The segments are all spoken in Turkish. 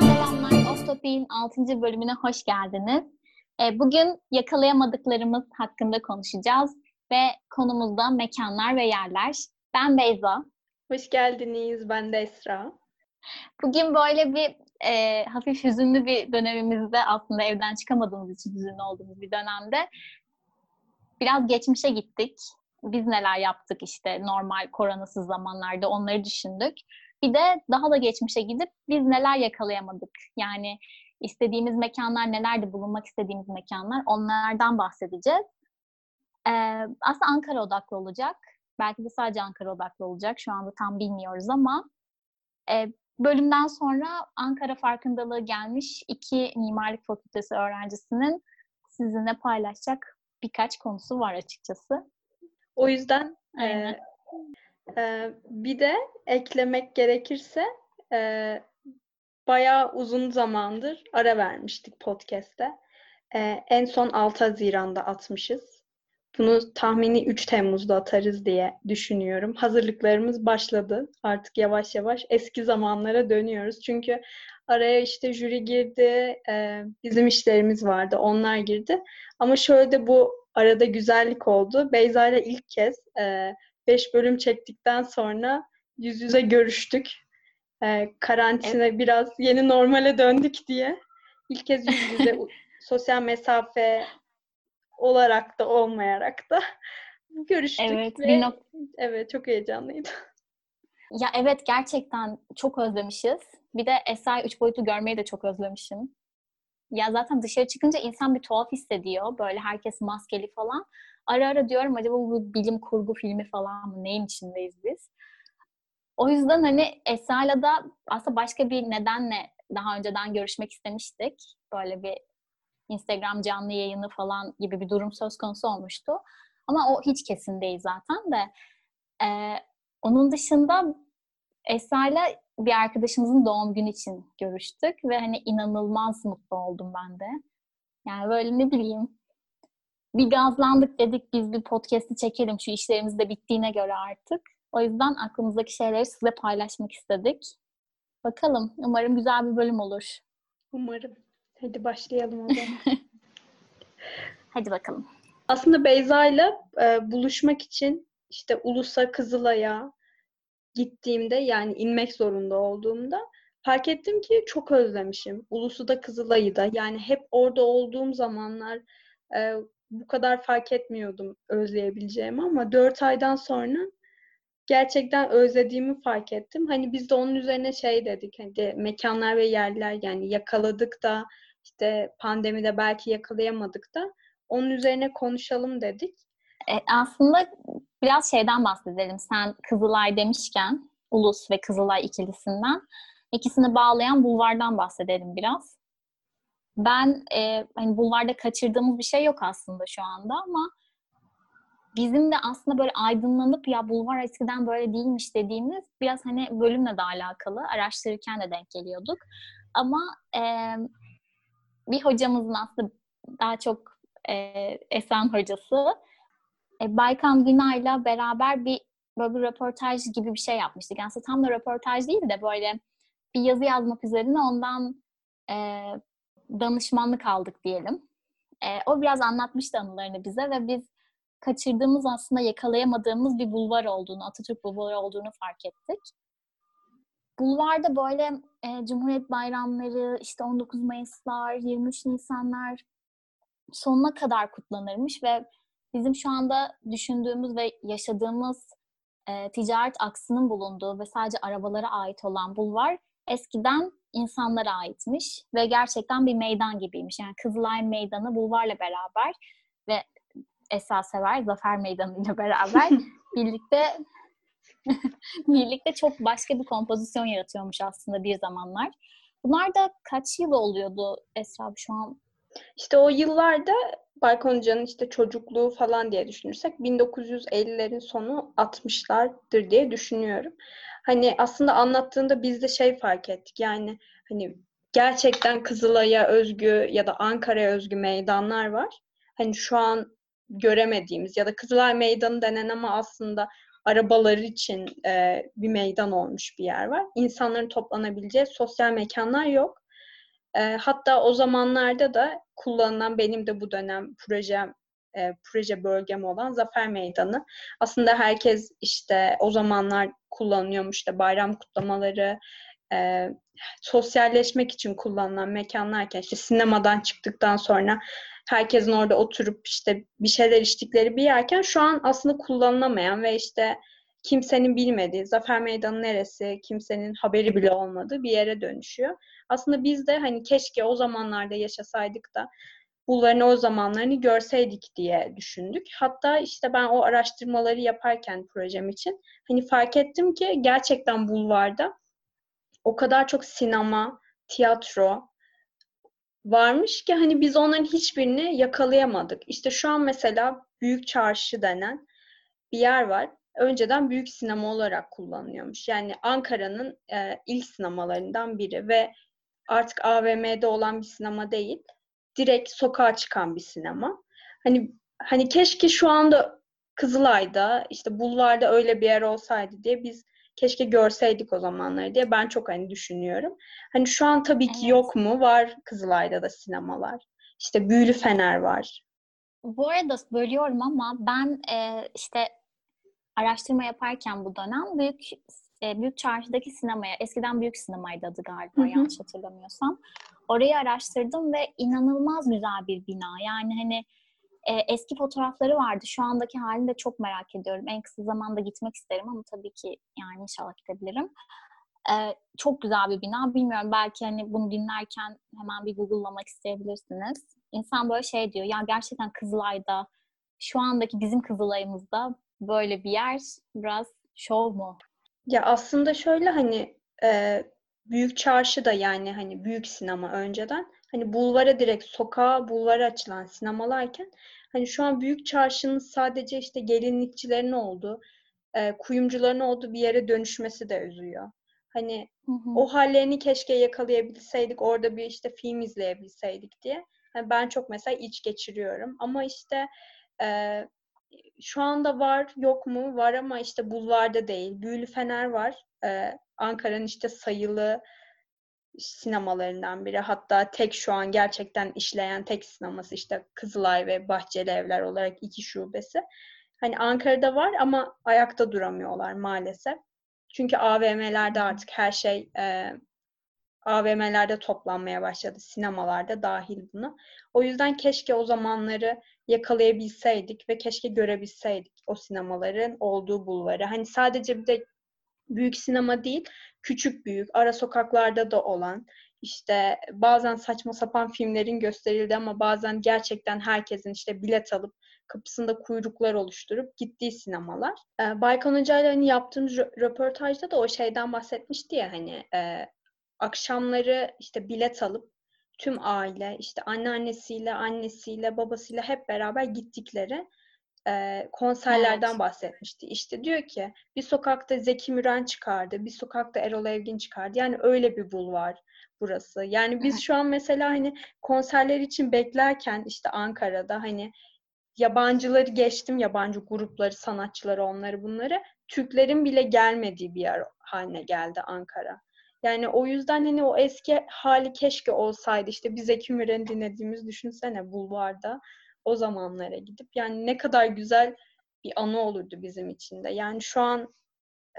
Selamlar, Off Topic'in 6. bölümüne hoş geldiniz. E, bugün yakalayamadıklarımız hakkında konuşacağız ve konumuzda mekanlar ve yerler. Ben Beyza. Hoş geldiniz, ben de Esra. Bugün böyle bir e, hafif hüzünlü bir dönemimizde aslında evden çıkamadığımız için hüzünlü olduğumuz bir dönemde biraz geçmişe gittik. Biz neler yaptık işte normal koronasız zamanlarda onları düşündük. Bir de daha da geçmişe gidip biz neler yakalayamadık. Yani istediğimiz mekanlar nelerdi, bulunmak istediğimiz mekanlar onlardan bahsedeceğiz. Ee, aslında Ankara odaklı olacak. Belki de sadece Ankara odaklı olacak. Şu anda tam bilmiyoruz ama e, bölümden sonra Ankara farkındalığı gelmiş iki mimarlık fakültesi öğrencisinin sizinle paylaşacak birkaç konusu var açıkçası. O yüzden e, e, bir de eklemek gerekirse e, bayağı uzun zamandır ara vermiştik podcast'te. E, en son 6 Haziran'da atmışız. Bunu tahmini 3 Temmuz'da atarız diye düşünüyorum. Hazırlıklarımız başladı. Artık yavaş yavaş eski zamanlara dönüyoruz. Çünkü araya işte jüri girdi, e, bizim işlerimiz vardı, onlar girdi. Ama şöyle de bu arada güzellik oldu. Beyza ile ilk kez 5 bölüm çektikten sonra yüz yüze görüştük. E, karantina biraz yeni normale döndük diye. İlk kez yüz yüze sosyal mesafe olarak da olmayarak da görüştük Evet, ve bir nok- evet çok heyecanlıydı. Ya evet gerçekten çok özlemişiz. Bir de Esra'yı üç boyutlu görmeyi de çok özlemişim. Ya zaten dışarı çıkınca insan bir tuhaf hissediyor. Böyle herkes maskeli falan. Ara ara diyorum acaba bu bilim kurgu filmi falan mı? Neyin içindeyiz biz? O yüzden hani Esra'yla da aslında başka bir nedenle daha önceden görüşmek istemiştik. Böyle bir Instagram canlı yayını falan gibi bir durum söz konusu olmuştu. Ama o hiç kesin değil zaten de. Ee, onun dışında Esra'yla bir arkadaşımızın doğum günü için görüştük ve hani inanılmaz mutlu oldum ben de. Yani böyle ne bileyim bir gazlandık dedik biz bir podcast'i çekelim şu işlerimiz de bittiğine göre artık. O yüzden aklımızdaki şeyleri size paylaşmak istedik. Bakalım umarım güzel bir bölüm olur. Umarım. Hadi başlayalım o zaman. Hadi bakalım. Aslında Beyza'yla e, buluşmak için işte Ulus'a, Kızılay'a gittiğimde yani inmek zorunda olduğumda fark ettim ki çok özlemişim. Ulus'u da Kızılay'ı da. Yani hep orada olduğum zamanlar e, bu kadar fark etmiyordum özleyebileceğimi ama dört aydan sonra gerçekten özlediğimi fark ettim. Hani biz de onun üzerine şey dedik. Hani mekanlar ve yerler yani yakaladık da işte pandemide belki yakalayamadık da onun üzerine konuşalım dedik. E, aslında biraz şeyden bahsedelim. Sen Kızılay demişken Ulus ve Kızılay ikilisinden ikisini bağlayan bulvardan bahsedelim biraz. Ben e, hani bulvarda kaçırdığımız bir şey yok aslında şu anda ama bizim de aslında böyle aydınlanıp ya bulvar eskiden böyle değilmiş dediğimiz biraz hani bölümle de alakalı araştırırken de denk geliyorduk. Ama e, bir hocamızın aslında daha çok e, Esen hocası e, Baykan Günay'la beraber bir böyle bir röportaj gibi bir şey yapmıştık. Aslında tam da röportaj değil de böyle bir yazı yazmak üzerine ondan e, danışmanlık aldık diyelim. E, o biraz anlatmıştı anılarını bize ve biz kaçırdığımız aslında yakalayamadığımız bir bulvar olduğunu, Atatürk Bulvarı olduğunu fark ettik. Bulvarda böyle e, Cumhuriyet bayramları, işte 19 Mayıslar, 23 Nisanlar sonuna kadar kutlanırmış ve bizim şu anda düşündüğümüz ve yaşadığımız e, ticaret aksının bulunduğu ve sadece arabalara ait olan bulvar eskiden insanlara aitmiş ve gerçekten bir meydan gibiymiş. Yani Kızılay Meydanı bulvarla beraber ve Esas Sever Zafer Meydanı ile beraber birlikte birlikte çok başka bir kompozisyon yaratıyormuş aslında bir zamanlar. Bunlar da kaç yıl oluyordu Esra şu an? İşte o yıllarda Balkon Hoca'nın işte çocukluğu falan diye düşünürsek 1950'lerin sonu 60'lardır diye düşünüyorum. Hani aslında anlattığında biz de şey fark ettik. Yani hani gerçekten Kızılay'a özgü ya da Ankara'ya özgü meydanlar var. Hani şu an göremediğimiz ya da Kızılay Meydanı denen ama aslında arabaları için e, bir meydan olmuş bir yer var. İnsanların toplanabileceği sosyal mekanlar yok. E, hatta o zamanlarda da kullanılan benim de bu dönem projem e, proje bölgem olan Zafer Meydanı. Aslında herkes işte o zamanlar kullanıyormuş da bayram kutlamaları, e, sosyalleşmek için kullanılan mekanlarken işte sinemadan çıktıktan sonra herkesin orada oturup işte bir şeyler içtikleri bir yerken şu an aslında kullanılamayan ve işte kimsenin bilmediği, Zafer Meydanı neresi, kimsenin haberi bile olmadığı bir yere dönüşüyor. Aslında biz de hani keşke o zamanlarda yaşasaydık da bulvarın o zamanlarını görseydik diye düşündük. Hatta işte ben o araştırmaları yaparken projem için hani fark ettim ki gerçekten bulvarda o kadar çok sinema, tiyatro varmış ki hani biz onların hiçbirini yakalayamadık. İşte şu an mesela Büyük Çarşı denen bir yer var. Önceden büyük sinema olarak kullanılıyormuş. Yani Ankara'nın e, ilk sinemalarından biri ve artık AVM'de olan bir sinema değil. Direkt sokağa çıkan bir sinema. Hani hani keşke şu anda Kızılay'da işte bulvarda öyle bir yer olsaydı diye biz keşke görseydik o zamanları diye ben çok hani düşünüyorum. Hani şu an tabii ki evet. yok mu? Var Kızılay'da da sinemalar. İşte Büyülü Fener var. Bu arada bölüyorum ama ben e, işte araştırma yaparken bu dönem büyük e, büyük çarşıdaki sinemaya, eskiden büyük sinemaydı adı galiba Hı-hı. yanlış hatırlamıyorsam. Orayı araştırdım ve inanılmaz güzel bir bina. Yani hani e, eski fotoğrafları vardı. Şu andaki halini de çok merak ediyorum. En kısa zamanda gitmek isterim ama tabii ki yani inşallah gidebilirim. E, çok güzel bir bina. Bilmiyorum belki hani bunu dinlerken hemen bir Google'lamak isteyebilirsiniz. İnsan böyle şey diyor. Ya gerçekten Kızılay'da şu andaki bizim Kızılay'ımızda böyle bir yer biraz şov mu? Ya aslında şöyle hani e, büyük çarşı da yani hani büyük sinema önceden hani bulvara direkt sokağa bulvara açılan sinemalarken hani şu an büyük çarşının sadece işte gelinlikçilerin olduğu, e, kuyumcuların olduğu bir yere dönüşmesi de üzüyor. Hani hı hı. o hallerini keşke yakalayabilseydik, orada bir işte film izleyebilseydik diye. Yani ben çok mesela iç geçiriyorum. Ama işte e, şu anda var yok mu? Var ama işte bulvarda değil. Büyülü Fener var. E, Ankara'nın işte sayılı sinemalarından biri. Hatta tek şu an gerçekten işleyen tek sineması işte Kızılay ve Bahçeli Evler olarak iki şubesi. Hani Ankara'da var ama ayakta duramıyorlar maalesef. Çünkü AVM'lerde artık her şey e, AVM'lerde toplanmaya başladı. Sinemalarda dahil buna. O yüzden keşke o zamanları yakalayabilseydik ve keşke görebilseydik o sinemaların olduğu bulvarı. Hani sadece bir de büyük sinema değil, küçük büyük, ara sokaklarda da olan, işte bazen saçma sapan filmlerin gösterildi ama bazen gerçekten herkesin işte bilet alıp kapısında kuyruklar oluşturup gittiği sinemalar. Ee, Baykan Hoca ile hani yaptığımız röportajda da o şeyden bahsetmişti ya hani e, akşamları işte bilet alıp tüm aile işte anneannesiyle, annesiyle, babasıyla hep beraber gittikleri e, konserlerden evet. bahsetmişti. İşte diyor ki bir sokakta Zeki Müren çıkardı, bir sokakta Erol Evgin çıkardı. Yani öyle bir bulvar burası. Yani biz şu an mesela hani konserler için beklerken işte Ankara'da hani yabancıları geçtim, yabancı grupları, sanatçıları, onları bunları Türklerin bile gelmediği bir yer haline geldi Ankara. Yani o yüzden hani o eski hali keşke olsaydı. İşte biz Zeki Müren'i dinlediğimiz düşünsene bulvarda o zamanlara gidip yani ne kadar güzel bir anı olurdu bizim için de. Yani şu an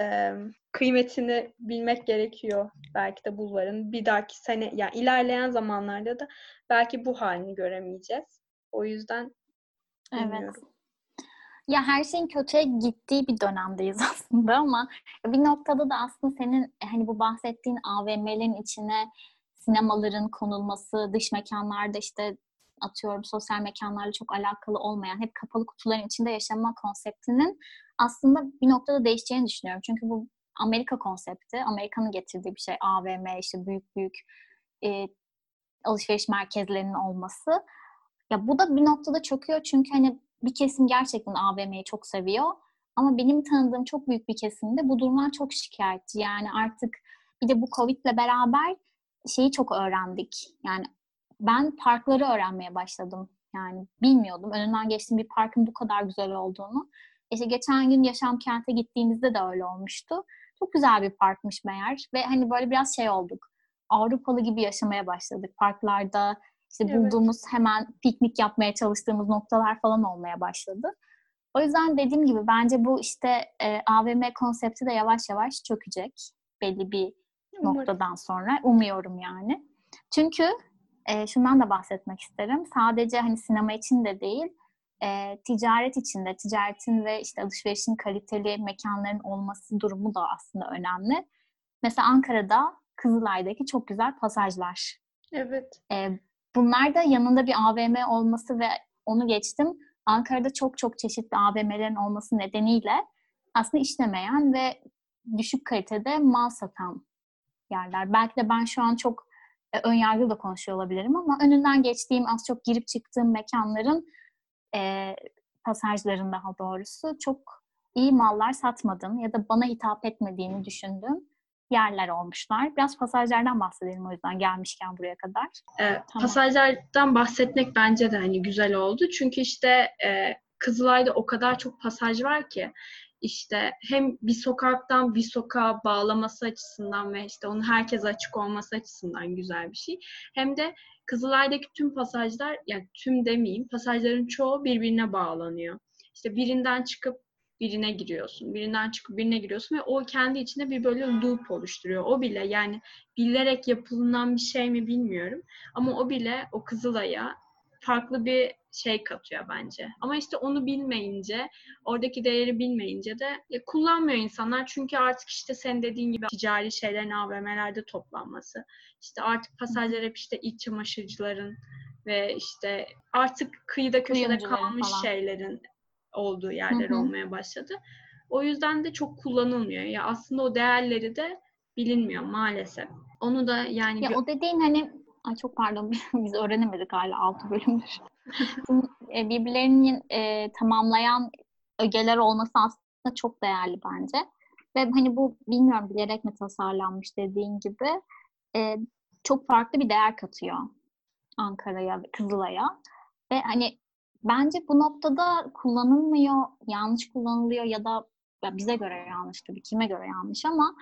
e, kıymetini bilmek gerekiyor belki de bulvarın. Bir dahaki sene yani ilerleyen zamanlarda da belki bu halini göremeyeceğiz. O yüzden Evet. Ya her şeyin kötüye gittiği bir dönemdeyiz aslında ama bir noktada da aslında senin hani bu bahsettiğin AVM'lerin içine sinemaların konulması, dış mekanlarda işte atıyorum sosyal mekanlarla çok alakalı olmayan, hep kapalı kutuların içinde yaşama konseptinin aslında bir noktada değişeceğini düşünüyorum. Çünkü bu Amerika konsepti, Amerika'nın getirdiği bir şey. AVM, işte büyük büyük e, alışveriş merkezlerinin olması. Ya bu da bir noktada çöküyor çünkü hani bir kesim gerçekten AVM'yi çok seviyor. Ama benim tanıdığım çok büyük bir kesimde bu durumdan çok şikayetçi. Yani artık bir de bu Covid'le beraber şeyi çok öğrendik. Yani ben parkları öğrenmeye başladım. Yani bilmiyordum. Önünden geçtiğim bir parkın bu kadar güzel olduğunu. İşte geçen gün Yaşam Kent'e gittiğimizde de öyle olmuştu. Çok güzel bir parkmış meğer ve hani böyle biraz şey olduk. Avrupalı gibi yaşamaya başladık. Parklarda işte evet. bulduğumuz hemen piknik yapmaya çalıştığımız noktalar falan olmaya başladı. O yüzden dediğim gibi bence bu işte e, AVM konsepti de yavaş yavaş çökecek belli bir Umarım. noktadan sonra. Umuyorum yani. Çünkü e, şundan da bahsetmek isterim. Sadece hani sinema için de değil, e, ticaret için de, ticaretin ve işte alışverişin kaliteli mekanların olması durumu da aslında önemli. Mesela Ankara'da Kızılay'daki çok güzel pasajlar. Evet. E, bunlar da yanında bir AVM olması ve onu geçtim. Ankara'da çok çok çeşitli AVM'lerin olması nedeniyle aslında işlemeyen ve düşük kalitede mal satan yerler. Belki de ben şu an çok e, ön yargılı da konuşuyor olabilirim ama önünden geçtiğim, az çok girip çıktığım mekanların e, pasajların daha doğrusu çok iyi mallar satmadım ya da bana hitap etmediğini düşündüm yerler olmuşlar. Biraz pasajlardan bahsedelim o yüzden gelmişken buraya kadar. Ee, tamam. Pasajlardan bahsetmek bence de hani güzel oldu. Çünkü işte e, Kızılay'da o kadar çok pasaj var ki işte hem bir sokaktan bir sokağa bağlaması açısından ve işte onun herkese açık olması açısından güzel bir şey. Hem de Kızılay'daki tüm pasajlar yani tüm demeyeyim pasajların çoğu birbirine bağlanıyor. İşte birinden çıkıp birine giriyorsun. Birinden çıkıp birine giriyorsun ve o kendi içinde bir böyle loop oluşturuyor. O bile yani bilerek yapılan bir şey mi bilmiyorum. Ama o bile o Kızılay'a farklı bir şey katıyor bence. Ama işte onu bilmeyince, oradaki değeri bilmeyince de ya kullanmıyor insanlar. Çünkü artık işte sen dediğin gibi ticari şeylerin AVM'lerde toplanması. İşte artık pasajlar hep işte iç çamaşırcıların ve işte artık kıyıda köşede kalmış falan. şeylerin olduğu yerler hı hı. olmaya başladı. O yüzden de çok kullanılmıyor. Ya aslında o değerleri de bilinmiyor maalesef. Onu da yani ya o dediğin hani ay çok pardon biz öğrenemedik hala 6 bölümdür. E, birbirlerinin e, tamamlayan ögeler olması aslında çok değerli bence. Ve hani bu bilmiyorum bilerek mi tasarlanmış dediğin gibi e, çok farklı bir değer katıyor Ankara'ya ve Kızılay'a. Ve hani bence bu noktada kullanılmıyor, yanlış kullanılıyor ya da ya bize göre yanlış tabii, kime göre yanlış ama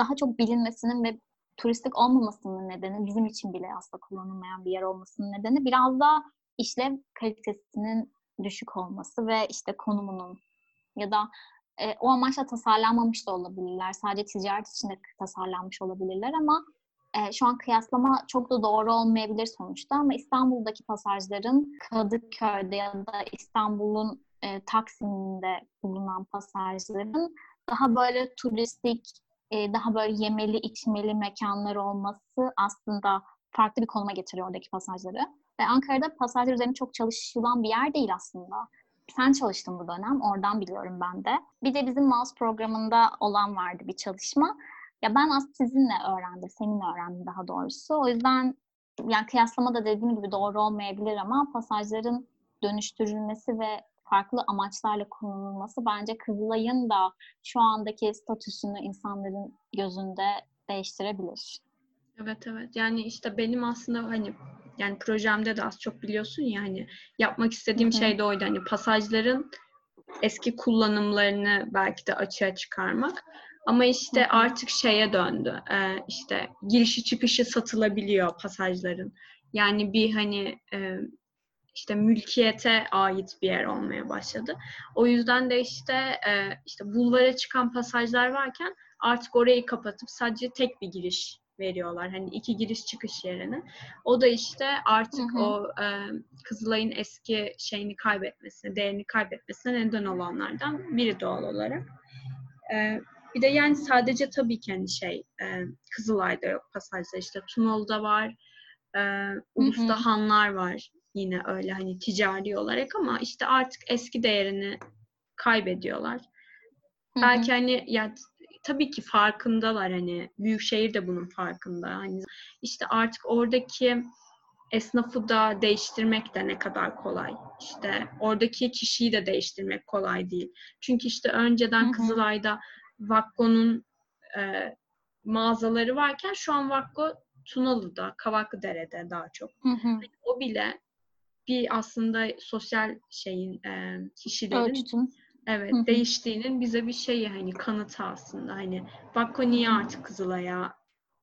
daha çok bilinmesinin ve turistik olmamasının nedeni, bizim için bile aslında kullanılmayan bir yer olmasının nedeni biraz da işlev kalitesinin düşük olması ve işte konumunun ya da e, o amaçla tasarlanmamış da olabilirler. Sadece ticaret için de tasarlanmış olabilirler ama e, şu an kıyaslama çok da doğru olmayabilir sonuçta ama İstanbul'daki pasajların Kadıköy'de ya da İstanbul'un e, Taksim'de bulunan pasajların daha böyle turistik, e, daha böyle yemeli, içmeli mekanlar olması aslında farklı bir konuma getiriyor oradaki pasajları. Ve Ankara'da pasajlar üzerine çok çalışılan bir yer değil aslında. Sen çalıştın bu dönem, oradan biliyorum ben de. Bir de bizim Mouse programında olan vardı bir çalışma. Ya ben aslında sizinle öğrendim, seninle öğrendim daha doğrusu. O yüzden yani kıyaslama da dediğim gibi doğru olmayabilir ama pasajların dönüştürülmesi ve farklı amaçlarla kullanılması bence Kızılay'ın da şu andaki statüsünü insanların gözünde değiştirebilir. Evet evet. Yani işte benim aslında hani yani projemde de az çok biliyorsun ya hani yapmak istediğim Hı-hı. şey de oydu. Hani pasajların eski kullanımlarını belki de açığa çıkarmak. Ama işte Hı-hı. artık şeye döndü. Ee, işte girişi çıkışı satılabiliyor pasajların. Yani bir hani e, işte mülkiyete ait bir yer olmaya başladı. O yüzden de işte e, işte bulvara çıkan pasajlar varken artık orayı kapatıp sadece tek bir giriş veriyorlar. Hani iki giriş çıkış yerine. O da işte artık hı hı. o e, Kızılay'ın eski şeyini kaybetmesine, değerini kaybetmesine neden olanlardan biri doğal olarak. E, bir de yani sadece tabii ki hani şey e, Kızılay'da yok pasajda işte Tunalı'da var, e, Ulus'ta Hanlar var yine öyle hani ticari olarak ama işte artık eski değerini kaybediyorlar. Hı hı. Belki hani ya tabii ki farkındalar hani büyük şehir de bunun farkında. Hani işte artık oradaki esnafı da değiştirmek de ne kadar kolay. İşte oradaki kişiyi de değiştirmek kolay değil. Çünkü işte önceden. Kızılay'da Vakko'nun e, mağazaları varken şu an Vakko Tunalı'da, Kavaklıdere'de daha çok. Hı hı. Hani o bile bir aslında sosyal şeyin e, kişilerin Ölçütün. Evet, hı hı. değiştiğinin bize bir şeyi hani kanıtı aslında. Hani Vakko niye artık Kızılay'a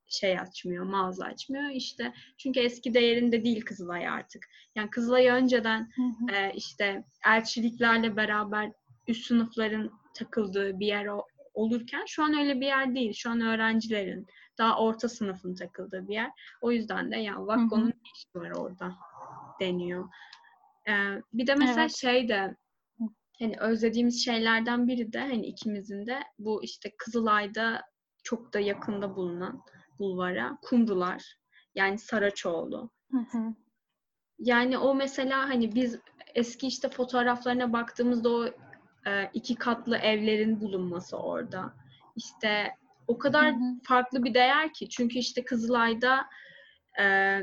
şey açmıyor, mağaza açmıyor. İşte çünkü eski değerinde değil Kızılay artık. Yani Kızılay önceden hı hı. E, işte elçiliklerle beraber üst sınıfların takıldığı bir yer olurken şu an öyle bir yer değil. Şu an öğrencilerin daha orta sınıfın takıldığı bir yer. O yüzden de ya Vakko'nun ne işi var orada deniyor. Ee, bir de mesela evet. şey de hani özlediğimiz şeylerden biri de hani ikimizin de bu işte Kızılay'da çok da yakında bulunan bulvara Kumrular yani Saraçoğlu. Hı hı. Yani o mesela hani biz eski işte fotoğraflarına baktığımızda o e, iki katlı evlerin bulunması orada. İşte o kadar hı hı. farklı bir değer ki. Çünkü işte Kızılay'da e,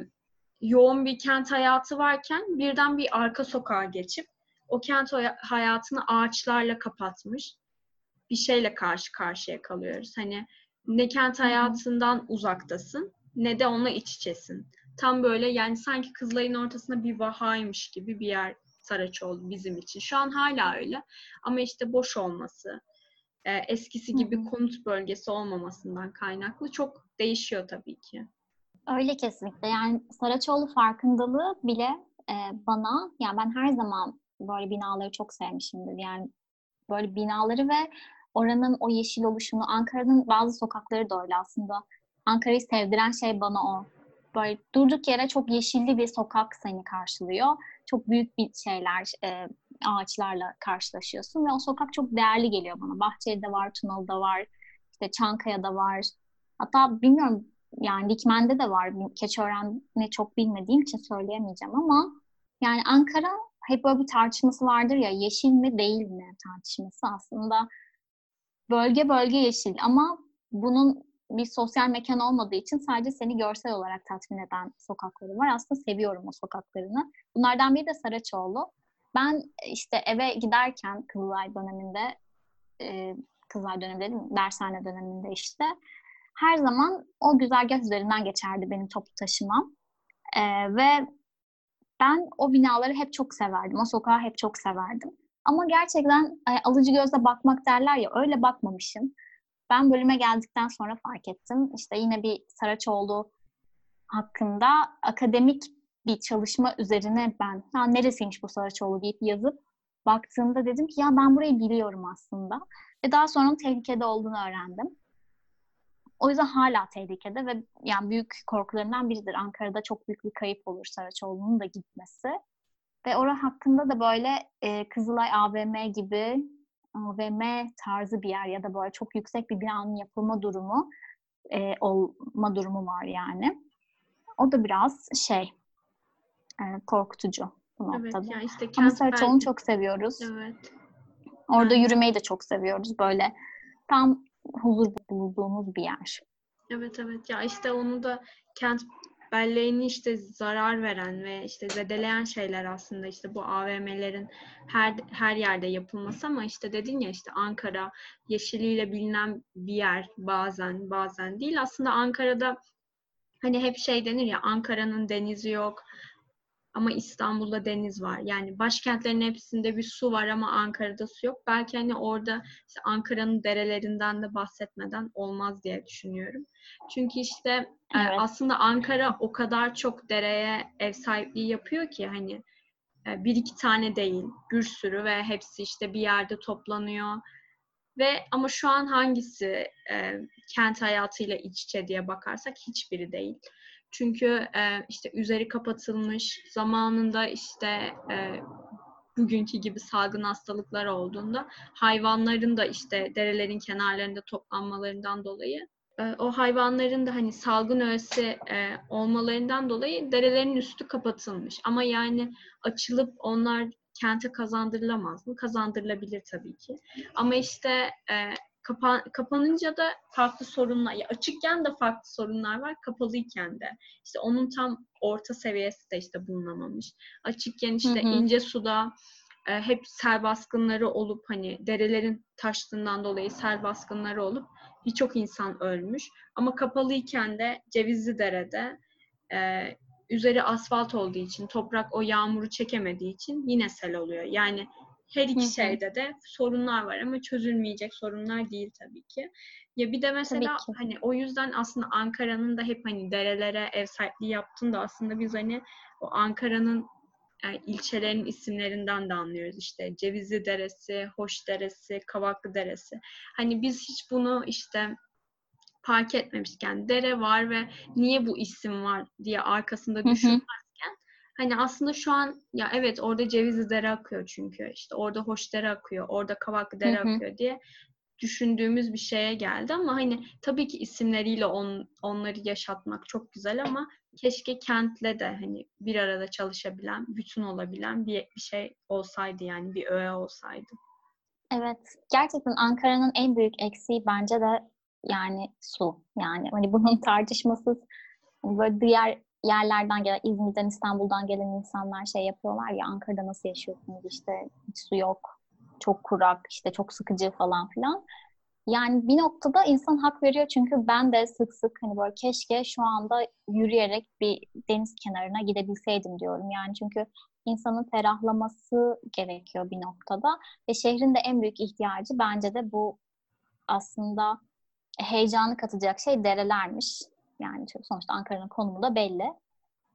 yoğun bir kent hayatı varken birden bir arka sokağa geçip o kent hayatını ağaçlarla kapatmış bir şeyle karşı karşıya kalıyoruz. Hani ne kent hayatından uzaktasın ne de onunla iç içesin. Tam böyle yani sanki Kızılay'ın ortasında bir vahaymış gibi bir yer Saraçoğlu bizim için. Şu an hala öyle. Ama işte boş olması, e, eskisi gibi konut bölgesi olmamasından kaynaklı çok değişiyor tabii ki. Öyle kesinlikle. Yani Saraçoğlu farkındalığı bile e, bana, yani ben her zaman böyle binaları çok sevmişimdir. Yani böyle binaları ve oranın o yeşil oluşunu, Ankara'nın bazı sokakları da öyle aslında. Ankara'yı sevdiren şey bana o. Böyle durduk yere çok yeşilli bir sokak seni karşılıyor. Çok büyük bir şeyler, e, ağaçlarla karşılaşıyorsun ve o sokak çok değerli geliyor bana. Bahçeli'de var, Tunalı'da var, işte Çankaya'da var. Hatta bilmiyorum yani Dikmen'de de var. Keçiören'i çok bilmediğim için söyleyemeyeceğim ama yani Ankara hep böyle bir tartışması vardır ya yeşil mi değil mi tartışması aslında bölge bölge yeşil ama bunun bir sosyal mekan olmadığı için sadece seni görsel olarak tatmin eden sokakları var. Aslında seviyorum o sokaklarını. Bunlardan biri de Saraçoğlu. Ben işte eve giderken Kızılay döneminde e, Kızılay döneminde dedim, dershane döneminde işte her zaman o güzergah üzerinden geçerdi benim toplu taşımam. E, ve ben o binaları hep çok severdim. O sokağı hep çok severdim. Ama gerçekten e, alıcı gözle bakmak derler ya öyle bakmamışım. Ben bölüme geldikten sonra fark ettim. İşte yine bir Saraçoğlu hakkında akademik bir çalışma üzerine ben ha, neresiymiş bu Saraçoğlu deyip yazıp baktığımda dedim ki ya ben burayı biliyorum aslında. Ve daha sonra tehlikede olduğunu öğrendim. O yüzden hala tehlikede ve yani büyük korkularından biridir. Ankara'da çok büyük bir kayıp olur Saraçoğlu'nun da gitmesi. Ve orası hakkında da böyle e, Kızılay AVM gibi AVM tarzı bir yer ya da böyle çok yüksek bir binanın yapılma durumu e, olma durumu var yani. O da biraz şey e, korkutucu bu evet, noktada. Yani işte Ama Saraçoğlu'nu çok seviyoruz. Evet. Orada yani. yürümeyi de çok seviyoruz. Böyle tam huzur bulduğumuz bir yer. Evet evet ya işte onu da kent belleğini işte zarar veren ve işte zedeleyen şeyler aslında işte bu AVM'lerin her her yerde yapılması ama işte dedin ya işte Ankara yeşiliyle bilinen bir yer bazen bazen değil. Aslında Ankara'da hani hep şey denir ya Ankara'nın denizi yok ama İstanbul'da deniz var. Yani başkentlerin hepsinde bir su var ama Ankara'da su yok. Belki hani orada işte Ankara'nın derelerinden de bahsetmeden olmaz diye düşünüyorum. Çünkü işte e, evet. aslında Ankara o kadar çok dereye ev sahipliği yapıyor ki hani e, bir iki tane değil, bir sürü ve hepsi işte bir yerde toplanıyor. Ve ama şu an hangisi e, kent hayatıyla iç içe diye bakarsak hiçbiri değil. Çünkü e, işte üzeri kapatılmış zamanında işte e, bugünkü gibi salgın hastalıklar olduğunda hayvanların da işte derelerin kenarlarında toplanmalarından dolayı e, o hayvanların da hani salgın öğesi e, olmalarından dolayı derelerin üstü kapatılmış. Ama yani açılıp onlar kente kazandırılamaz mı? Kazandırılabilir tabii ki. Ama işte e, Kapan, kapanınca da farklı sorunlar, ya açıkken de farklı sorunlar var, kapalıyken de. İşte onun tam orta seviyesi de işte bulunamamış. Açıkken işte hı hı. ince suda e, hep sel baskınları olup hani derelerin taştığından dolayı sel baskınları olup birçok insan ölmüş. Ama kapalıyken de Cevizli Dere'de e, üzeri asfalt olduğu için, toprak o yağmuru çekemediği için yine sel oluyor. Yani her iki şeyde de sorunlar var ama çözülmeyecek sorunlar değil tabii ki. Ya bir de mesela hani o yüzden aslında Ankara'nın da hep hani derelere ev sahipliği yaptığında aslında biz hani o Ankara'nın yani ilçelerin isimlerinden de anlıyoruz. İşte Cevizli Deresi, Hoş Deresi, Kavaklı Deresi. Hani biz hiç bunu işte fark etmemişken dere var ve niye bu isim var? diye arkasında düşünmezken hani aslında şu an ya evet orada Cevizli Dere akıyor çünkü işte orada Hoş Dere akıyor, orada Kavaklı Dere akıyor diye düşündüğümüz bir şeye geldi ama hani tabii ki isimleriyle on, onları yaşatmak çok güzel ama keşke kentle de hani bir arada çalışabilen, bütün olabilen bir, bir şey olsaydı yani bir öğe olsaydı. Evet. Gerçekten Ankara'nın en büyük eksiği bence de yani su. Yani hani bunun tartışmasız hani böyle diğer yerlerden gelen, İzmir'den, İstanbul'dan gelen insanlar şey yapıyorlar ya Ankara'da nasıl yaşıyorsunuz işte hiç su yok, çok kurak, işte çok sıkıcı falan filan. Yani bir noktada insan hak veriyor çünkü ben de sık sık hani böyle keşke şu anda yürüyerek bir deniz kenarına gidebilseydim diyorum. Yani çünkü insanın ferahlaması gerekiyor bir noktada ve şehrin de en büyük ihtiyacı bence de bu aslında heyecanı katacak şey derelermiş. Yani sonuçta Ankara'nın konumu da belli.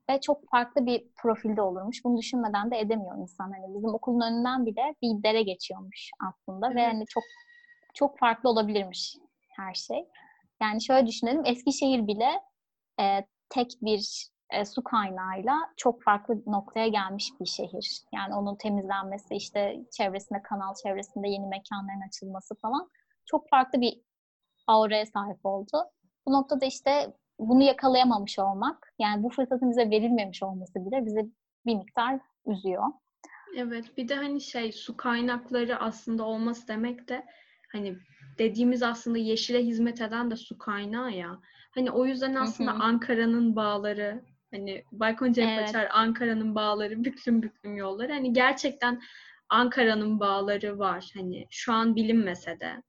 Ve çok farklı bir profilde olurmuş. Bunu düşünmeden de edemiyor insan. Hani bizim okulun önünden bile bir dere geçiyormuş aslında. Evet. Ve hani çok çok farklı olabilirmiş her şey. Yani şöyle düşünelim. Eskişehir bile e, tek bir e, su kaynağıyla çok farklı noktaya gelmiş bir şehir. Yani onun temizlenmesi, işte çevresinde kanal çevresinde yeni mekanların açılması falan çok farklı bir auraya sahip oldu. Bu noktada işte bunu yakalayamamış olmak, yani bu fırsatın bize verilmemiş olması bile bize bir miktar üzüyor. Evet, bir de hani şey su kaynakları aslında olması demek de hani dediğimiz aslında yeşile hizmet eden de su kaynağı ya. Hani o yüzden aslında Ankara'nın bağları hani Baykon Cephaçar evet. Ankara'nın bağları büklüm büklüm yolları hani gerçekten Ankara'nın bağları var. Hani şu an bilinmese de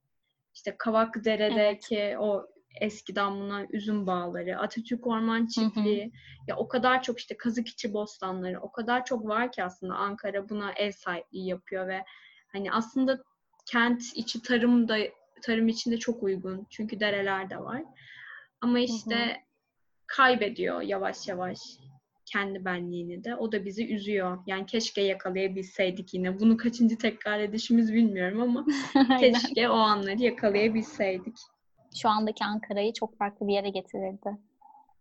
işte Kavakdere'deki evet. o eskiden bulunan üzüm bağları, Atatürk Orman Çiftliği, hı hı. ya o kadar çok işte Kazıkçı bostanları, o kadar çok var ki aslında Ankara buna ev sahipliği yapıyor ve hani aslında kent içi tarım da tarım içinde çok uygun. Çünkü dereler de var. Ama işte hı hı. kaybediyor yavaş yavaş kendi benliğini de. O da bizi üzüyor. Yani keşke yakalayabilseydik yine. Bunu kaçıncı tekrar edişimiz bilmiyorum ama keşke o anları yakalayabilseydik. Şu andaki Ankara'yı çok farklı bir yere getirirdi.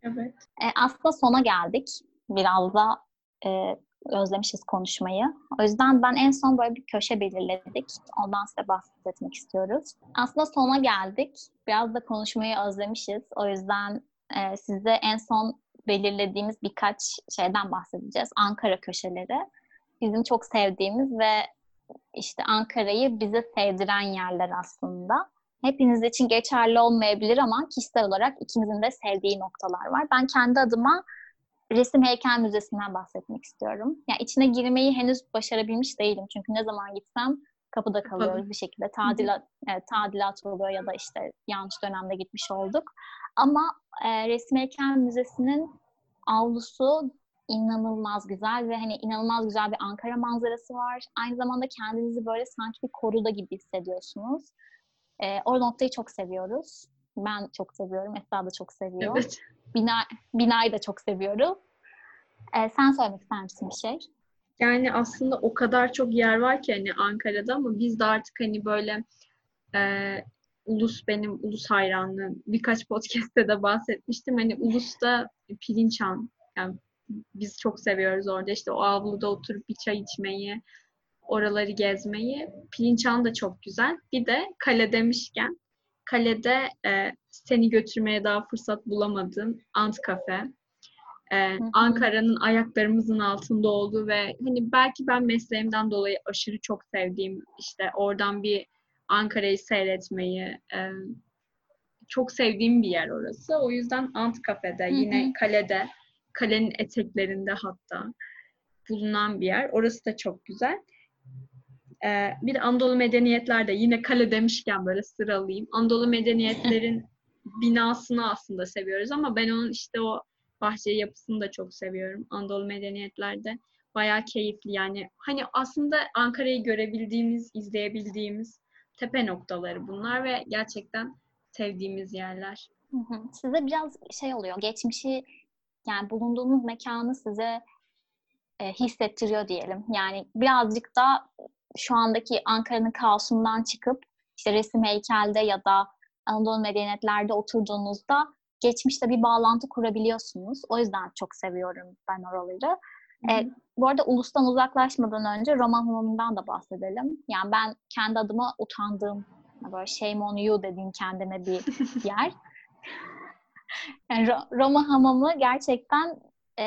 Evet. E, aslında sona geldik. Biraz da e, özlemişiz konuşmayı. O yüzden ben en son böyle bir köşe belirledik. Ondan size bahsetmek istiyoruz. Aslında sona geldik. Biraz da konuşmayı özlemişiz. O yüzden e, size en son belirlediğimiz birkaç şeyden bahsedeceğiz. Ankara köşeleri. Bizim çok sevdiğimiz ve işte Ankara'yı bize sevdiren yerler aslında. Hepiniz için geçerli olmayabilir ama kişisel olarak ikimizin de sevdiği noktalar var. Ben kendi adıma Resim Heykel Müzesi'nden bahsetmek istiyorum. Yani içine girmeyi henüz başarabilmiş değilim. Çünkü ne zaman gitsem kapıda kalıyoruz Tabii. bir şekilde. Tadilat, evet, tadilat oluyor ya da işte yanlış dönemde gitmiş olduk. Ama e, Resim Heykel Müzesi'nin avlusu inanılmaz güzel ve hani inanılmaz güzel bir Ankara manzarası var. Aynı zamanda kendinizi böyle sanki bir koruda gibi hissediyorsunuz. E, o noktayı çok seviyoruz. Ben çok seviyorum. Esra da çok seviyor. Evet. Bina, binayı da çok seviyorum. E, sen söylemek ister misin bir şey? Yani aslında o kadar çok yer var ki hani Ankara'da ama biz de artık hani böyle e, ulus benim ulus hayranlığım. Birkaç podcast'te de bahsetmiştim. Hani ulusta pirinçan yani biz çok seviyoruz orada işte o avluda oturup bir çay içmeyi, oraları gezmeyi. Pirinçan da çok güzel. Bir de kale demişken kalede e, seni götürmeye daha fırsat bulamadığım Ant Cafe. E, Ankara'nın ayaklarımızın altında olduğu ve hani belki ben mesleğimden dolayı aşırı çok sevdiğim işte oradan bir Ankara'yı seyretmeyi e, çok sevdiğim bir yer orası. O yüzden Ant Cafe'de yine kalede, kalenin eteklerinde hatta bulunan bir yer. Orası da çok güzel. Ee, bir de Anadolu Medeniyetler de yine kale demişken böyle sıralayayım. Anadolu Medeniyetlerin binasını aslında seviyoruz ama ben onun işte o bahçe yapısını da çok seviyorum Anadolu Medeniyetlerde. bayağı keyifli yani. Hani aslında Ankara'yı görebildiğimiz, izleyebildiğimiz tepe noktaları bunlar ve gerçekten sevdiğimiz yerler. Hı hı. Size biraz şey oluyor, geçmişi yani bulunduğunuz mekanı size e, hissettiriyor diyelim. Yani birazcık da şu andaki Ankara'nın kaosundan çıkıp işte resim heykelde ya da Anadolu medeniyetlerde oturduğunuzda geçmişle bir bağlantı kurabiliyorsunuz. O yüzden çok seviyorum ben oraları. E, bu arada ulustan uzaklaşmadan önce roman hamamından da bahsedelim. Yani ben kendi adıma utandığım, böyle shame on you dediğim kendime bir yer. yani Roma hamamı gerçekten e,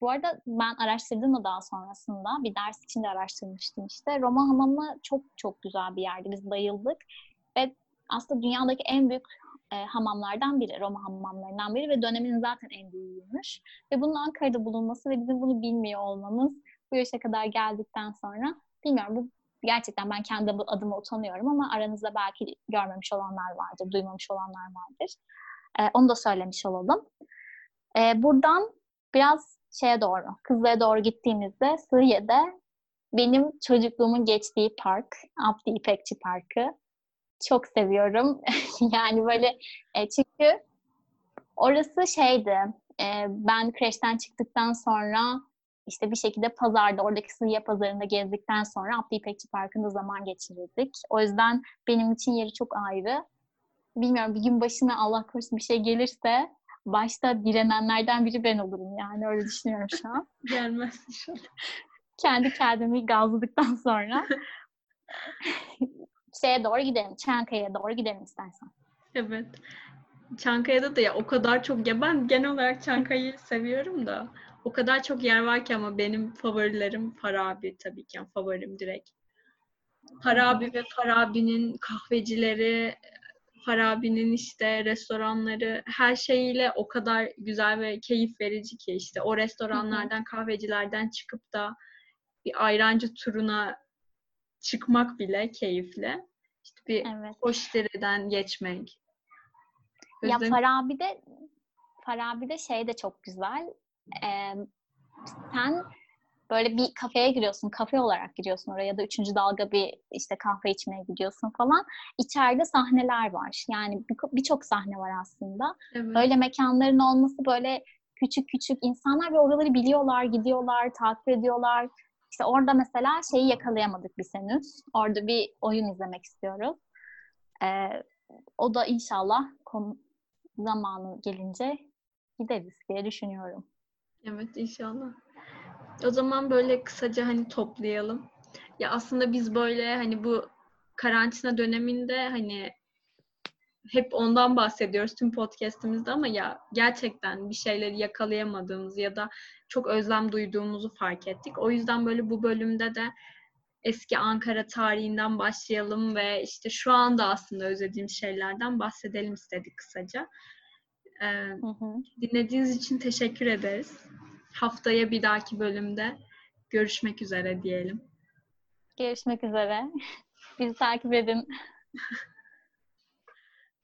bu arada ben araştırdım da daha sonrasında bir ders için de araştırmıştım işte. Roma hamamı çok çok güzel bir yerdi. Biz bayıldık ve aslında dünyadaki en büyük e, hamamlardan biri, Roma hamamlarından biri ve döneminin zaten en büyüğüymüş. Ve bunun Ankara'da bulunması ve bizim bunu bilmiyor olmamız bu yaşa kadar geldikten sonra bilmiyorum bu gerçekten ben kendi adıma utanıyorum ama aranızda belki görmemiş olanlar vardır, duymamış olanlar vardır. E, onu da söylemiş olalım. E, buradan biraz şeye doğru, Kızılay'a doğru gittiğimizde Suriye'de benim çocukluğumun geçtiği park, Abdi İpekçi Parkı. Çok seviyorum. yani böyle e, çünkü orası şeydi, e, ben kreşten çıktıktan sonra işte bir şekilde pazarda, oradaki Suriye pazarında gezdikten sonra Abdi İpekçi Parkı'nda zaman geçirirdik. O yüzden benim için yeri çok ayrı. Bilmiyorum bir gün başına Allah korusun bir şey gelirse başta direnenlerden biri ben olurum yani öyle düşünüyorum şu an. Gelmez inşallah. Kendi kendimi gazladıktan sonra şeye doğru gidelim. Çankaya'ya doğru gidelim istersen. Evet. Çankaya'da da ya o kadar çok ya ben genel olarak Çankaya'yı seviyorum da o kadar çok yer var ki ama benim favorilerim Farabi tabii ki yani favorim direkt. Farabi ve Farabi'nin kahvecileri, Farabi'nin işte restoranları her şeyiyle o kadar güzel ve keyif verici ki işte o restoranlardan, kahvecilerden çıkıp da bir ayrancı turuna çıkmak bile keyifli. İşte bir evet. hoş dereden geçmek. Gözlerim... Ya Farabi'de Farabi'de şey de çok güzel. Ee, sen böyle bir kafeye giriyorsun, kafe olarak giriyorsun oraya ya da üçüncü dalga bir işte kahve içmeye gidiyorsun falan. İçeride sahneler var. Yani birçok bir sahne var aslında. Evet. Böyle mekanların olması böyle küçük küçük insanlar ve oraları biliyorlar, gidiyorlar, takip ediyorlar. İşte orada mesela şeyi yakalayamadık biz henüz. Orada bir oyun izlemek istiyoruz. Ee, o da inşallah konu, zamanı gelince gideriz diye düşünüyorum. Evet inşallah. O zaman böyle kısaca hani toplayalım. Ya aslında biz böyle hani bu karantina döneminde hani hep ondan bahsediyoruz tüm podcast'imizde ama ya gerçekten bir şeyleri yakalayamadığımız ya da çok özlem duyduğumuzu fark ettik. O yüzden böyle bu bölümde de eski Ankara tarihinden başlayalım ve işte şu anda aslında özlediğim şeylerden bahsedelim istedik kısaca. Ee, hı hı. Dinlediğiniz için teşekkür ederiz. Haftaya bir dahaki bölümde görüşmek üzere diyelim. Görüşmek üzere. Bizi takip edin.